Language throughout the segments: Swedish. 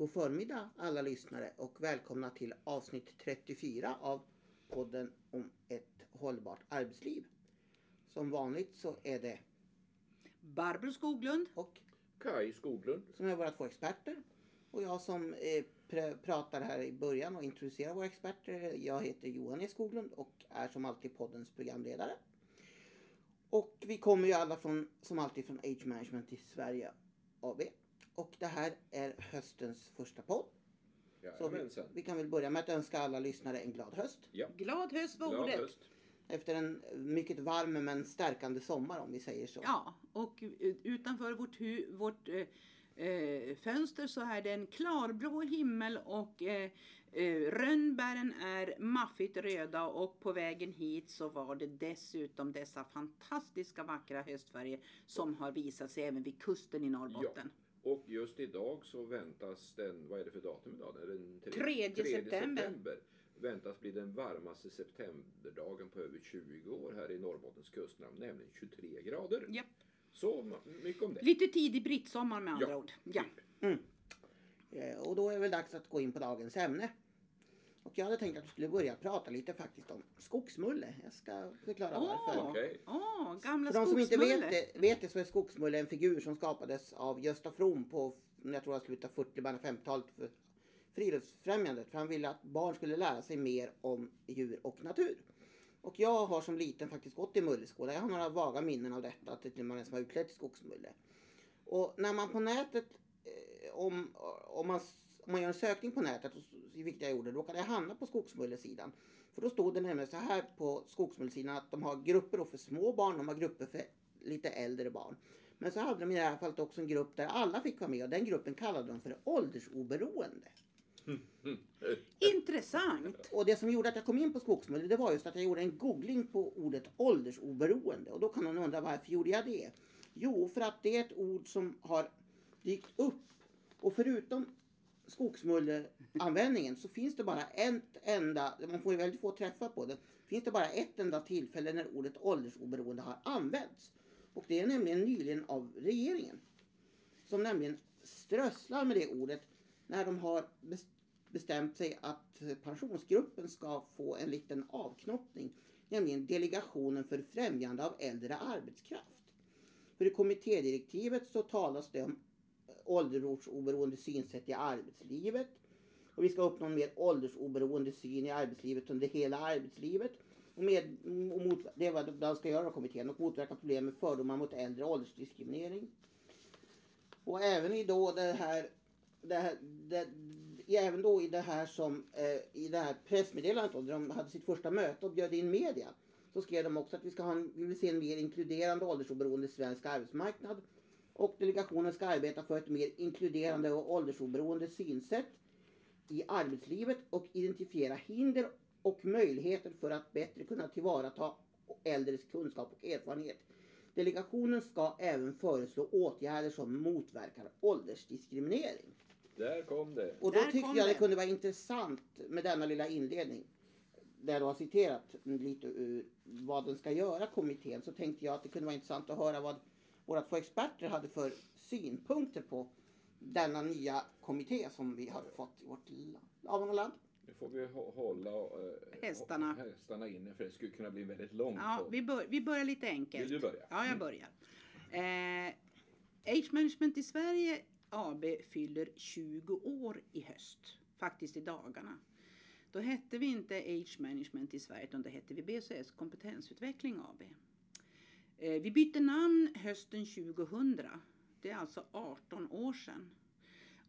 God förmiddag alla lyssnare och välkomna till avsnitt 34 av podden om ett hållbart arbetsliv. Som vanligt så är det Barbro Skoglund. och Kai Skoglund. som är våra två experter och jag som eh, pr- pratar här i början och introducerar våra experter. Jag heter Johan E Skoglund och är som alltid poddens programledare. Och vi kommer ju alla från, som alltid från Age Management i Sverige AB. Och det här är höstens första podd. Så vi, Jajamensan. vi kan väl börja med att önska alla lyssnare en glad höst. Ja. Glad höst var Glad ordet. höst. Efter en mycket varm men stärkande sommar om vi säger så. Ja, och utanför vårt, hu- vårt eh, eh, fönster så är det en klarblå himmel och eh, eh, rönnbären är maffigt röda och på vägen hit så var det dessutom dessa fantastiska vackra höstfärger som har visat sig även vid kusten i Norrbotten. Och just idag så väntas den, vad är det för datum idag? Den tre- Tredje tredje september. Väntas bli den varmaste septemberdagen på över 20 år här i Norrbottens kustland, nämligen 23 grader. Japp. Så mycket om det. Lite tidig brittsommar med andra Ja, ord. Ja. Eh, Och då är det väl dags att gå in på dagens ämne. Och jag hade tänkt att vi skulle börja prata lite faktiskt om skogsmulle. Jag ska förklara varför. Åh, Okej. åh, gamla För de som inte vet det, vet det så är skogsmulle en figur som skapades av Gösta From på, jag tror jag slutet av 40 början av 50-talet för Friluftsfrämjandet. För han ville att barn skulle lära sig mer om djur och natur. Och jag har som liten faktiskt gått i mulleskola. Jag har några vaga minnen av detta, att det till och med var en som var utklädd till skogsmulle. Och när man på nätet, eh, om, om, man, om man gör en sökning på nätet, vilket jag gjorde, då kan jag hamna på skogsmullesidan. För då stod det nämligen så här på skogsmullesidan att de har grupper för små barn, de har grupper för lite äldre barn. Men så hade de i det här fallet också en grupp där alla fick vara med och den gruppen kallade de för åldersoberoende. Intressant. Och det som gjorde att jag kom in på skogsmulle det var just att jag gjorde en googling på ordet åldersoberoende. Och då kan man undra varför gjorde jag det? Jo, för att det är ett ord som har dykt upp. Och förutom skogsmulleanvändningen så finns det bara ett enda, man får ju väldigt få träffar på det, finns det bara ett enda tillfälle när ordet åldersoberoende har använts. Och det är nämligen nyligen av regeringen. Som nämligen strösslar med det ordet när de har bestämt sig att pensionsgruppen ska få en liten avknoppning. Nämligen Delegationen för främjande av äldre arbetskraft. För i kommittédirektivet så talas det om åldersoberoende synsätt i arbetslivet. Och vi ska uppnå en mer åldersoberoende syn i arbetslivet under hela arbetslivet. Och, med, och mot, det är vad de ska göra kommittén. Och motverka problem med fördomar mot äldre och åldersdiskriminering. Och även i då det här, det här det, även då i det här som eh, i det här pressmeddelandet då, där de hade sitt första möte och bjöd in media. Så skrev de också att vi ska ha en, vi vill se en mer inkluderande åldersoberoende svensk arbetsmarknad. Och delegationen ska arbeta för ett mer inkluderande och åldersoberoende synsätt i arbetslivet och identifiera hinder och möjligheter för att bättre kunna tillvarata äldres kunskap och erfarenhet. Delegationen ska även föreslå åtgärder som motverkar åldersdiskriminering. Där kom det. Och då Där tyckte jag det det. kunde vara intressant med denna lilla inledning. Där du har citerat lite ur vad den ska göra kommittén. Så tänkte jag att det kunde vara intressant att höra vad våra två experter hade för synpunkter på denna nya kommitté som vi har fått i vårt avlånga land. Nu får vi hå- hålla eh, Hästarna. hästarna inne för det skulle kunna bli väldigt långt. Ja, vi, bör, vi börjar lite enkelt. Vill du börja? Ja, jag Mm. börjar. Eh, Age Management i Sverige AB fyller 20 år i höst. Faktiskt i dagarna. Då hette vi inte Age Management i Sverige utan då hette vi BCS Kompetensutveckling AB. Eh, vi bytte namn hösten 2000. Det är alltså 18 år sedan.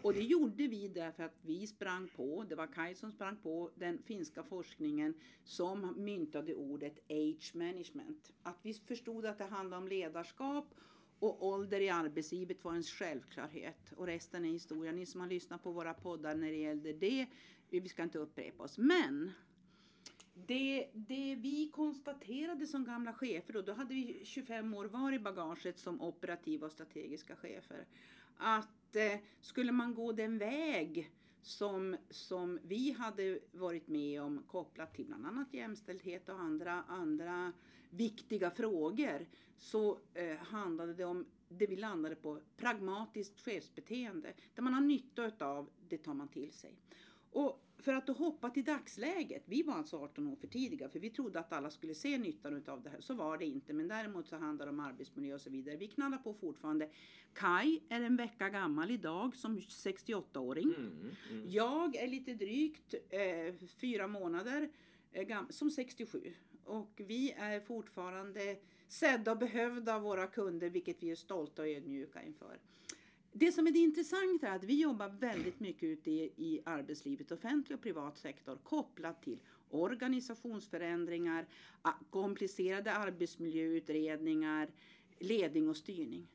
Och det gjorde vi därför att vi sprang på, det var Kaj som sprang på den finska forskningen som myntade ordet age management. Att vi förstod att det handlade om ledarskap och ålder i arbetslivet var en självklarhet. Och resten är historia. Ni som har lyssnat på våra poddar när det gällde det, vi ska inte upprepa oss. Men det, det vi konstaterade som gamla chefer, då, då hade vi 25 år var i bagaget som operativa och strategiska chefer, att eh, skulle man gå den väg som, som vi hade varit med om kopplat till bland annat jämställdhet och andra, andra viktiga frågor så eh, handlade det om det vi landade på, pragmatiskt chefsbeteende. Där man har nytta av det tar man till sig. Och för att hoppa till dagsläget. Vi var alltså 18 år för tidiga för vi trodde att alla skulle se nyttan av det här. Så var det inte. Men däremot så handlar det om arbetsmiljö och så vidare. Vi knallar på fortfarande. Kai är en vecka gammal idag som 68-åring. Mm, mm. Jag är lite drygt eh, fyra månader eh, som 67. Och vi är fortfarande sedda och behövda av våra kunder vilket vi är stolta och ödmjuka inför. Det som är det intressanta är att vi jobbar väldigt mycket ute i, i arbetslivet, offentlig och privat sektor, kopplat till organisationsförändringar, komplicerade arbetsmiljöutredningar, ledning och styrning.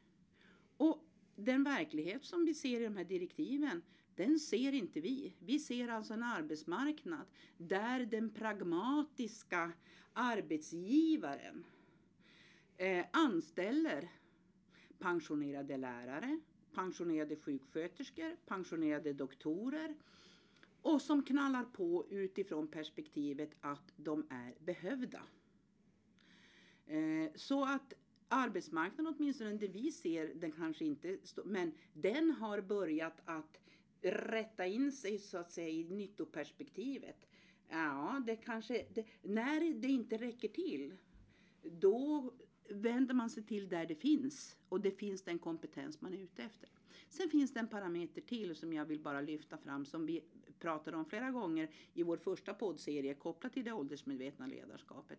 Och den verklighet som vi ser i de här direktiven, den ser inte vi. Vi ser alltså en arbetsmarknad där den pragmatiska arbetsgivaren eh, anställer pensionerade lärare, pensionerade sjuksköterskor, pensionerade doktorer och som knallar på utifrån perspektivet att de är behövda. Eh, så att arbetsmarknaden åtminstone det vi ser, den kanske inte, men den har börjat att rätta in sig så att säga i nyttoperspektivet. Ja, det kanske, det, när det inte räcker till, då vänder man sig till där det finns och det finns den kompetens man är ute efter. Sen finns det en parameter till som jag vill bara lyfta fram som vi pratade om flera gånger i vår första poddserie kopplat till det åldersmedvetna ledarskapet.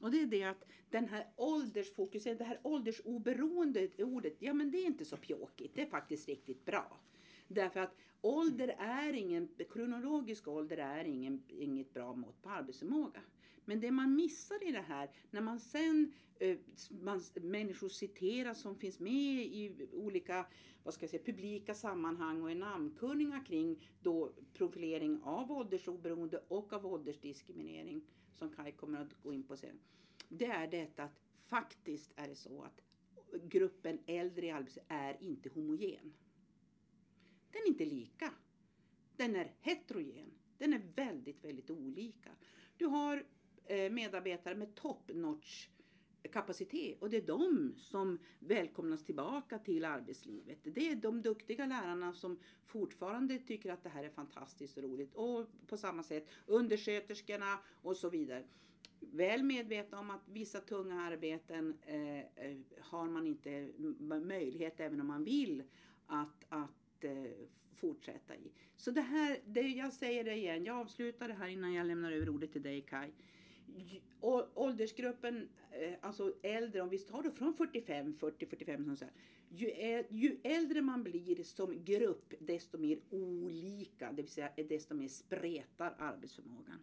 Och det är det att den här åldersfokusen, det här åldersoberoende ordet, ja men det är inte så pjåkigt, det är faktiskt riktigt bra. Därför att ålder är ingen, kronologisk ålder är ingen, inget bra mått på arbetsförmåga. Men det man missar i det här, när man sen eh, man, människor citeras som finns med i olika vad ska jag säga, publika sammanhang och är namnkunniga kring då profilering av åldersoberoende och av åldersdiskriminering som Kai kommer att gå in på sen. Det är detta att faktiskt är det så att gruppen äldre i arbetslivet är inte homogen. Den är inte lika. Den är heterogen. Den är väldigt, väldigt olika. Du har Eh, medarbetare med top notch kapacitet och det är de som välkomnas tillbaka till arbetslivet. Det är de duktiga lärarna som fortfarande tycker att det här är fantastiskt och roligt och på samma sätt undersköterskorna och så vidare. Väl medvetna om att vissa tunga arbeten eh, eh har man inte möjlighet, även om man vill, att, att eh, fortsätta i. Så det här, det, jag säger det igen, jag avslutar det här innan jag lämnar över ordet till dig Kai. Åldersgruppen, eh, alltså äldre, om vi tar det från 45, 40, 45, som så här, ju, ju äldre man blir som grupp, desto mer olika, det vill säga desto mer spretar arbetsförmågan.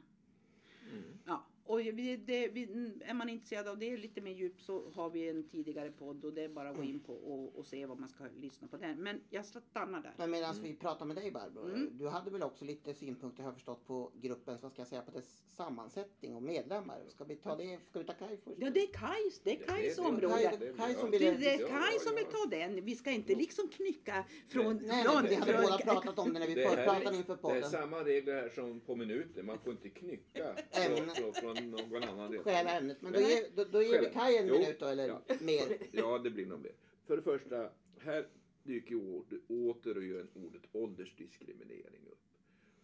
Mm. Ja, och vi, det, vi, är man intresserad av det lite mer djupt så har vi en tidigare podd och det är bara att gå in på och, och se vad man ska lyssna på den. Men jag stannar där. Men medan vi pratar med dig Barbro, Mm. du hade väl också lite synpunkter har jag förstått på gruppens, vad ska jag säga, på dess sammansättning och medlemmar. Ska vi ta det, ska vi ta Kaj först? Ja, det är Kajs, det är Kajs det- det- område. Kaj- det- som är Kaj som vill ta den. Vi ska inte liksom knycka från... Nej, från, men vi hade båda pratat om det när vi förpratade inför Det är podden. samma regler här som på minuten. Man får inte knycka från, från, någon annan del. Stjäla ämnet. Men då ger, då, då ger vi. Kaj en Jo, minut då, eller ja. mer. Ja, det blir nog mer. För det första, här dyker återigen ordet åldersdiskriminering upp.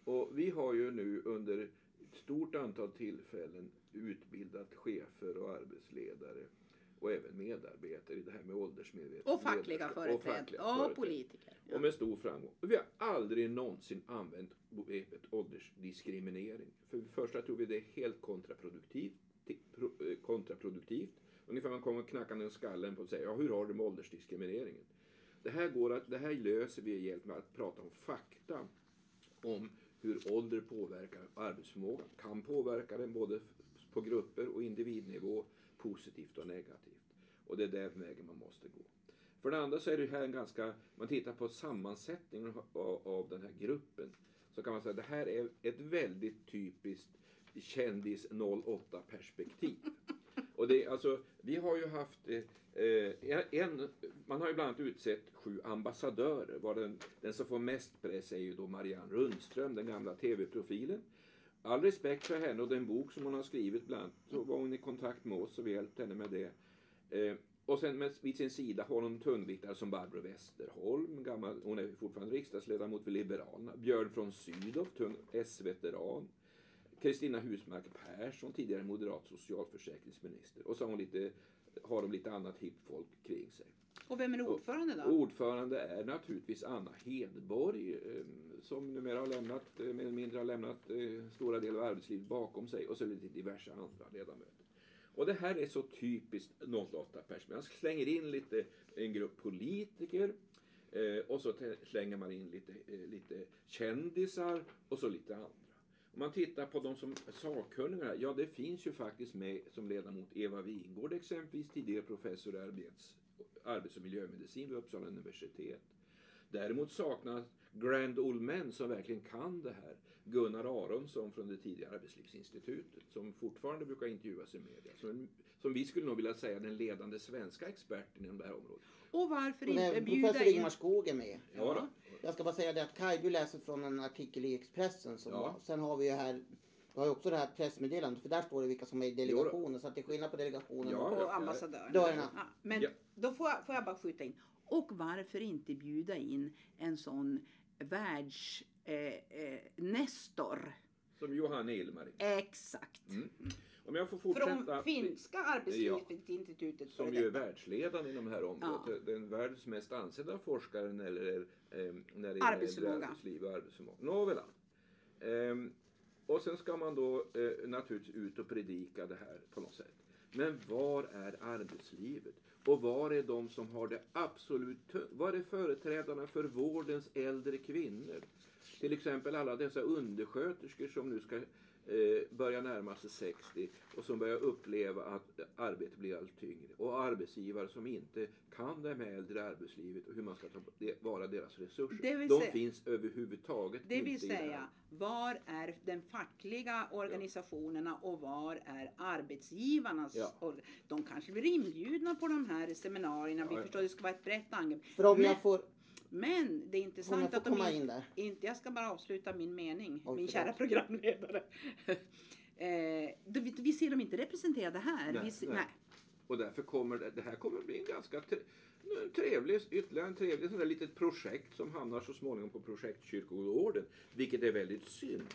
Och vi har ju nu under ett stort antal tillfällen utbildat chefer och arbetsledare och även medarbetare i det här med åldersmedvetenhet. och fackliga företrädare. Och politiker. Och med stor framgång. Och vi har aldrig någonsin använt begreppet åldersdiskriminering. För det första tror vi det är helt kontraproduktivt. ti- pro- eh, kontraproduktivt. Ungefär man kommer knackande i skallen på och säger ja, hur har du med åldersdiskrimineringen? Det här, går att, det här löser vi hjälp med att prata om fakta om hur ålder påverkar arbetsförmågan. Kan påverka den både på grupper och individnivå positivt och negativt. Och det är den vägen man måste gå. För det andra så är det här en ganska, man tittar på sammansättningen av, av den här gruppen. Så kan man säga att det här är ett väldigt typiskt kändis 08 perspektiv. Och det, alltså, vi har ju haft eh, eh, en, man har ju bland annat utsett sju ambassadörer. Var den, den som får mest press är ju då Marianne Rundström, den gamla tv-profilen. All respekt för henne och den bok som hon har skrivit bland annat så var hon i kontakt med oss och vi hjälpte henne med det. Eh, och sen med, vid sin sida har hon tungviktare som Barbro Westerholm, gammal, hon är fortfarande riksdagsledamot för Liberalerna. Björn från Sydow, tung S-veteran. Kristina Husmark Persson, tidigare moderat socialförsäkringsminister. Och så har, hon lite, har de lite annat hippt folk kring sig. Och vem är ordförande då? Ordförande är naturligtvis Anna Hedborg eh, som numera har lämnat, eh, mer eller mindre har lämnat eh, stora delar av arbetslivet bakom sig och så lite diverse andra ledamöter. Och det här är så typiskt 08-pers. Man slänger in lite en grupp politiker och så slänger man in lite, lite kändisar och så lite andra. Om man tittar på de som sakkunniga, ja det finns ju faktiskt med som ledamot Eva Wingård exempelvis, tidigare professor i arbets, arbets och miljömedicin vid Uppsala universitet. Däremot saknas Grand Old Men som verkligen kan det här. Gunnar Aronsson från det tidigare Arbetslivsinstitutet som fortfarande brukar intervjuas i media. Som, som vi skulle nog vilja säga den ledande svenska experten inom det här området. Och varför inte är bjuda professor in... Ingmar Skog är med. Ja, då. Jag ska bara säga det att Kaj, du läser från en artikel i Expressen. Som Ja. Sen har vi ju här, vi har ju också det här pressmeddelandet för där står det vilka som är i delegationen. Så att det är skillnad på delegationen Ja, och ja, ambassadörerna. Dörrarna. Ja, men Ja. då får jag, får jag bara skjuta in. Och varför inte bjuda in en sån världs eh, eh, Nestor? Som Johan Ilmarin. Exakt. Mm. Om jag får Från fortsätta. finska arbetslivsinstitutet. som före ju är detta. världsledande inom det här området. Den världens mest ansedda forskare när det gäller, eh, när det gäller Arbetsförmåga. äldre arbetsliv och arbetsförmåga. Nåväl. Ehm, och sen ska man då eh, naturligtvis ut och predika det här på något sätt. Men var är arbetslivet? Och var är de som har det absolut Var är företrädarna för vårdens äldre kvinnor? Till exempel alla dessa undersköterskor som nu ska eh, börja närma sig 60 och som börjar uppleva att arbetet blir allt tyngre. Och arbetsgivare som inte kan det med äldre arbetslivet och hur man ska ta vara deras resurser. Det vill De säga- finns överhuvudtaget Det vill inte det här. säga, var är den fackliga organisationerna och var är arbetsgivarnas? Ja. or- De kanske blir inbjudna på de här seminarierna. Vi Ja, ja. förstår att det ska vara ett brett angrepp. För om Men- jag får, Men det är intressant får att de komma in, in där. inte, jag ska bara avsluta min mening, Oj, min kära programledare. eh, vi, vi ser dem inte representerade här. Nej, vi ser, nej. nej. Och därför kommer det, det här kommer bli en ganska trevlig, ytterligare en trevlig sån där litet projekt som hamnar så småningom på projektkyrkogården. Vilket är väldigt synd.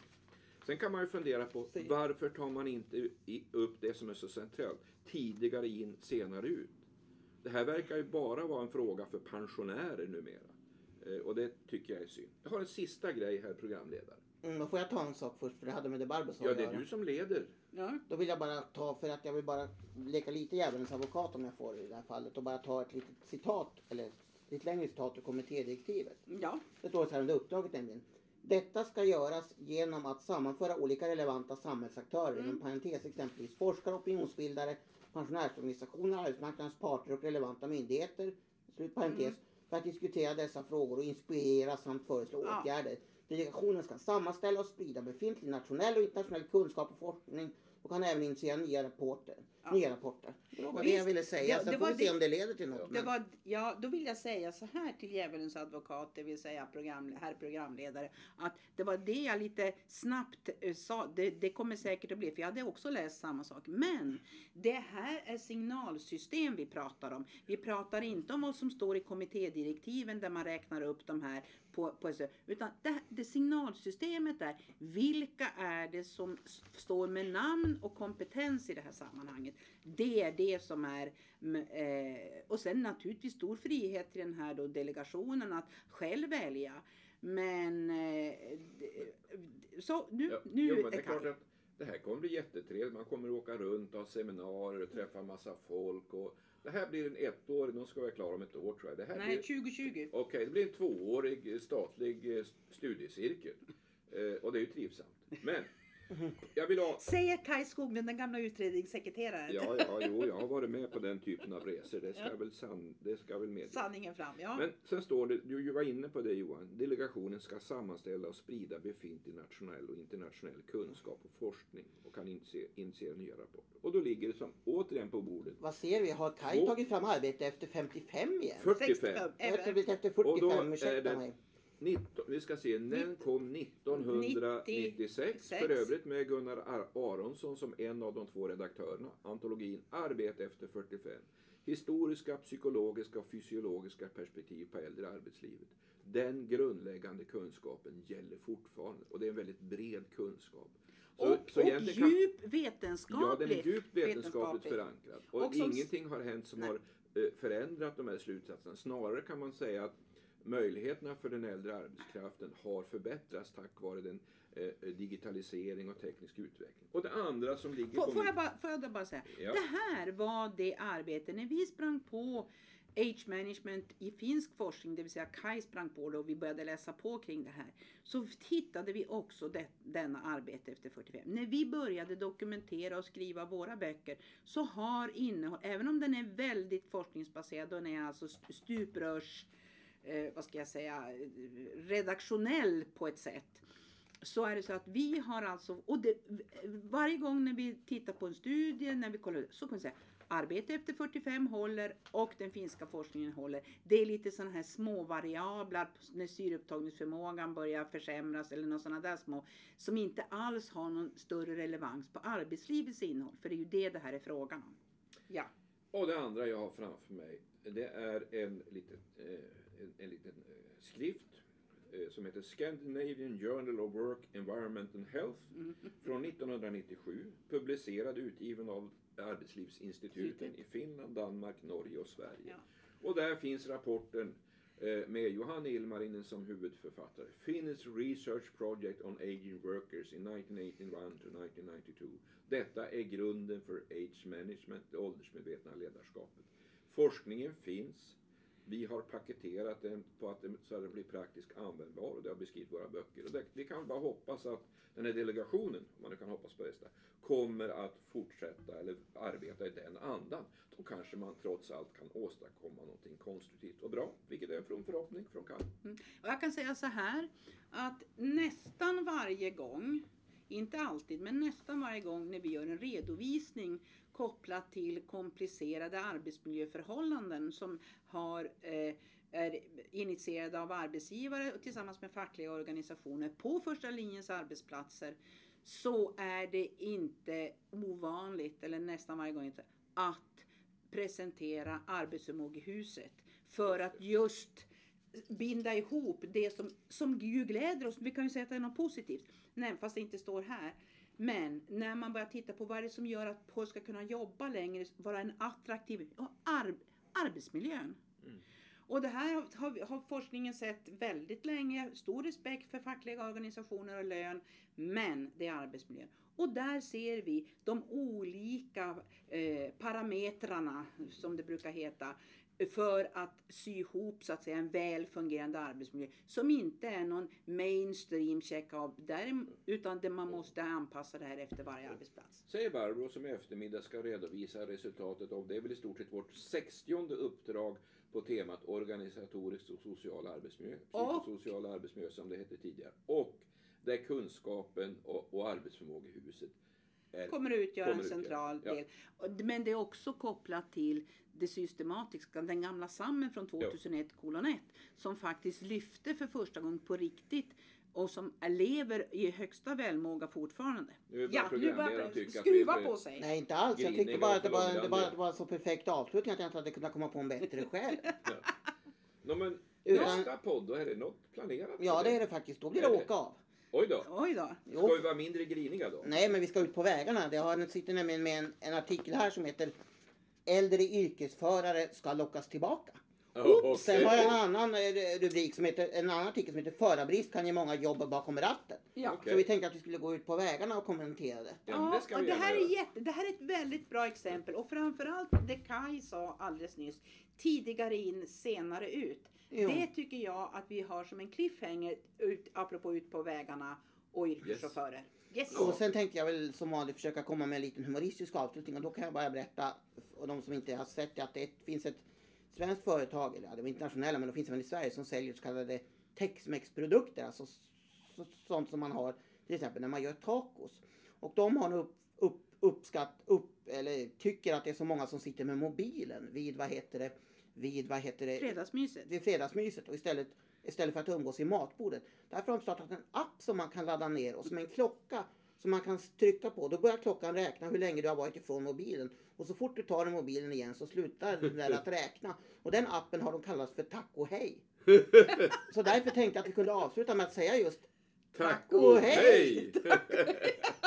Sen kan man ju fundera på varför tar man inte upp det som är så centralt. Tidigare in, senare ut. Det här verkar ju bara vara en fråga för pensionärer numera. Eh, och det tycker jag är synd. Jag har en sista grej här programledare. Mm, får jag ta en sak först för det hade med det Barbro sa Ja, det är du som leder. Ja. Då vill jag bara ta, för att jag vill bara leka lite djävulens advokat om jag får i det här fallet och bara ta ett litet citat, eller ett lite längre citat ur kommittédirektivet. ja. Det står så här under uppdraget nämligen. Detta ska göras genom att sammanföra olika relevanta samhällsaktörer, Mm. inom parentes exempelvis forskare, opinionsbildare, pensionärsorganisationer, arbetsmarknadens parter och relevanta myndigheter, slut parentes, Mm. För att diskutera dessa frågor och inspirera samt föreslå Ja. åtgärder. Delegationen ska sammanställa och sprida befintlig nationell och internationell kunskap och forskning och kan även initiera nya rapporter. Ja. Nya rapporter. Det var det jag ville säga. Sen får vi se om det leder till något. Det men- var, ja, då vill jag säga så här till djävulens advokat, det vill säga program, herr programledare, att det var det jag lite snabbt eh, sa. Det, det kommer säkert att bli, för jag hade också läst samma sak. Men det här är signalsystem vi pratar om. Vi pratar inte om vad som står i kommittédirektiven där man räknar upp de här på, på utan det, det signalsystemet är vilka är det som står med namn och kompetens i det här sammanhanget. Det är det som är eh, och sen naturligtvis stor frihet till den här då delegationen att själv välja. Men eh, så nu, Ja, nu jo, det är klart att det här kommer bli jättetrevligt. Man kommer åka runt och ha seminarier och träffa massa folk. Och det här blir en ettårig, de ska vara klara om ett år tror jag. Det här Nej, blir, 2020. Okej, det blir en tvåårig statlig eh, studiecirkel. Eh, och det är ju trivsamt. Men jag vill ha... Säger Kaj Skoglund, den gamla utredningssekreteraren. Ja, ja, jo, jag har varit med på den typen av resor. Det ska Ja. väl, san, det ska väl medges. Sanningen fram, ja. Men sen står det, du var inne på det Johan, delegationen ska sammanställa och sprida befintlig nationell och internationell kunskap och forskning och kan initiera, initiera nya rapporter. Och då ligger det som, återigen på bordet Vad ser vi? Har Kaj Två. tagit fram arbete efter 55 igen? 45. 65. Jag har Även- blivit efter Och då 45, är ursäkta det- mig. 19, vi ska se, den kom 1996 för övrigt med Gunnar Ar- Aronsson som en av de två redaktörerna. Antologin Arbete efter 45. historiska, psykologiska och fysiologiska perspektiv på äldre arbetslivet. Den grundläggande kunskapen gäller fortfarande och det är en väldigt bred kunskap. Så- och, så och egentligen kan- djup Ja, den är djupt vetenskapligt vetenskaplig. förankrad. Och, Och som- ingenting har hänt som Nej. har eh, förändrat de här slutsatserna. Snarare kan man säga att möjligheterna för den äldre arbetskraften har förbättrats tack vare den eh, digitalisering och teknisk utveckling. Och det andra som ligger Får, får, jag bara, får jag bara säga. Ja. Det här var det arbete när vi sprang på Age management i finsk forskning, det vill säga Kai sprang på det och vi började läsa på kring det här. Så hittade vi också det, denna arbete efter 45. När vi började dokumentera och skriva våra böcker så har innehåll, även om den är väldigt forskningsbaserad, den är alltså st- stuprörs, eh, vad ska jag säga, redaktionell på ett sätt så är det så att vi har alltså, och det, varje gång när vi tittar på en studie, när vi kollar, så kan vi säga arbete efter 45 håller och den finska forskningen håller. Det är lite sådana här små variabler när syreupptagningsförmågan börjar försämras eller något sådana där små som inte alls har någon större relevans på arbetslivets innehåll. För det är ju det det här är frågan om. Ja. Och det andra jag har framför mig det är en liten, eh, en, en liten eh, skrift eh, som heter Scandinavian Journal of Work, Environment and Health från 1997. Publicerad utgiven av Arbetslivsinstituten i Finland, Danmark, Norge och Sverige. Ja. Och där finns rapporten eh, med Johan Ilmarinen som huvudförfattare. Finnish Research Project on Aging Workers in 1981 to 1992. Detta är grunden för age management, det åldersmedvetna ledarskapet. Forskningen finns. Vi har paketerat den på att den, så att den blir praktiskt användbar och det har beskrivit våra böcker. Och det, vi kan bara hoppas att den här delegationen, om man nu kan hoppas på detta, kommer att fortsätta eller arbeta i den andan. Då kanske man trots allt kan åstadkomma någonting konstruktivt och bra, vilket är en from förhoppning från Kalle. Mm. Och jag kan säga så här att nästan varje gång, inte alltid, men nästan varje gång när vi gör en redovisning kopplat till komplicerade arbetsmiljöförhållanden som har eh, är initierade av arbetsgivare tillsammans med fackliga organisationer på första linjens arbetsplatser så är det inte ovanligt, eller nästan varje gång inte, att presentera arbetsförmågehuset för att just binda ihop det som, som ju gläder oss. Vi kan ju säga att det är något positivt, nej, fast det inte står här. Men när man börjar titta på vad är det som gör att folk ska kunna jobba längre, vara en attraktiv, och ar, arbetsmiljön. Mm. Och det här har, har, har forskningen sett väldigt länge. Stor respekt för fackliga organisationer och lön. Men det är arbetsmiljön. Och där ser vi de olika eh, parametrarna, som det brukar heta, för att sy ihop så att säga en väl fungerande arbetsmiljö som inte är någon mainstream check-up utan det man måste anpassa det här efter varje arbetsplats. Säger Barbro som i eftermiddag ska redovisa resultatet av, det är väl i stort sett vårt 60 uppdrag på temat organisatorisk och social arbetsmiljö. Och- Psykosocial arbetsmiljö som det hette tidigare. Och där kunskapen och, och arbetsförmågehuset är kommer att utgöra Kommer en utgöra, central ja. del. Och- Men det är också kopplat till det systematiska, den gamla sammen från 2001 kolon 1 som faktiskt lyfte för första gången på riktigt och som lever i högsta välmåga fortfarande. Nu är bara Ja, nu börjar skruva på sig. Nej, inte alls. Jag tyckte bara att det var, det var, det var så perfekt avslutning att jag inte hade kunnat komma på en bättre själv. Nå, men Utan- nästa podd, då är det något planerat? Ja, det är det faktiskt. Då blir det åka av. Oj då. Oj då. Jo. Ska vi vara mindre griniga då? Nej, men vi ska ut på vägarna. Det har, sitter nämligen med en, en artikel här som heter Äldre yrkesförare ska lockas tillbaka. Okej. Sen har jag en annan eh, rubrik som heter, en annan artikel som heter Förarbrist kan ge många jobb bakom ratten. Ja. Okej. Så vi tänkte att vi skulle gå ut på vägarna och kommentera det. Ja, det och det, här är jätte, det här är ett väldigt bra exempel och framförallt det Kai sa alldeles nyss. Tidigare in, senare ut. Jo. Det tycker jag att vi har som en cliffhanger ut, apropå ut på vägarna och yrkeschaufförer. Yes. Och sen tänkte jag väl som vanligt försöka komma med en liten humoristisk avslutning och då kan jag bara berätta för de som inte har sett det att det finns ett svenskt företag, eller ja, det var internationella men det finns även i Sverige som säljer så kallade Tex-Mex-produkter, alltså s- s- sånt som man har till exempel när man gör tacos. Och de har upp, upp, uppskatt, upp, eller tycker att det är så många som sitter med mobilen vid vad heter det, vid vad heter det, Fredagsmyset. vid fredagsmyset och istället, istället för att umgås i matbordet. Därför har de startat en app som man kan ladda ner och som är en klocka som man kan trycka på. Då börjar klockan räkna hur länge du har varit ifrån mobilen. Och så fort du tar mobilen igen så slutar den där att räkna. Och den appen har de kallat för Tack och hej. Så därför tänkte jag att vi kunde avsluta med att säga just Tack och hej!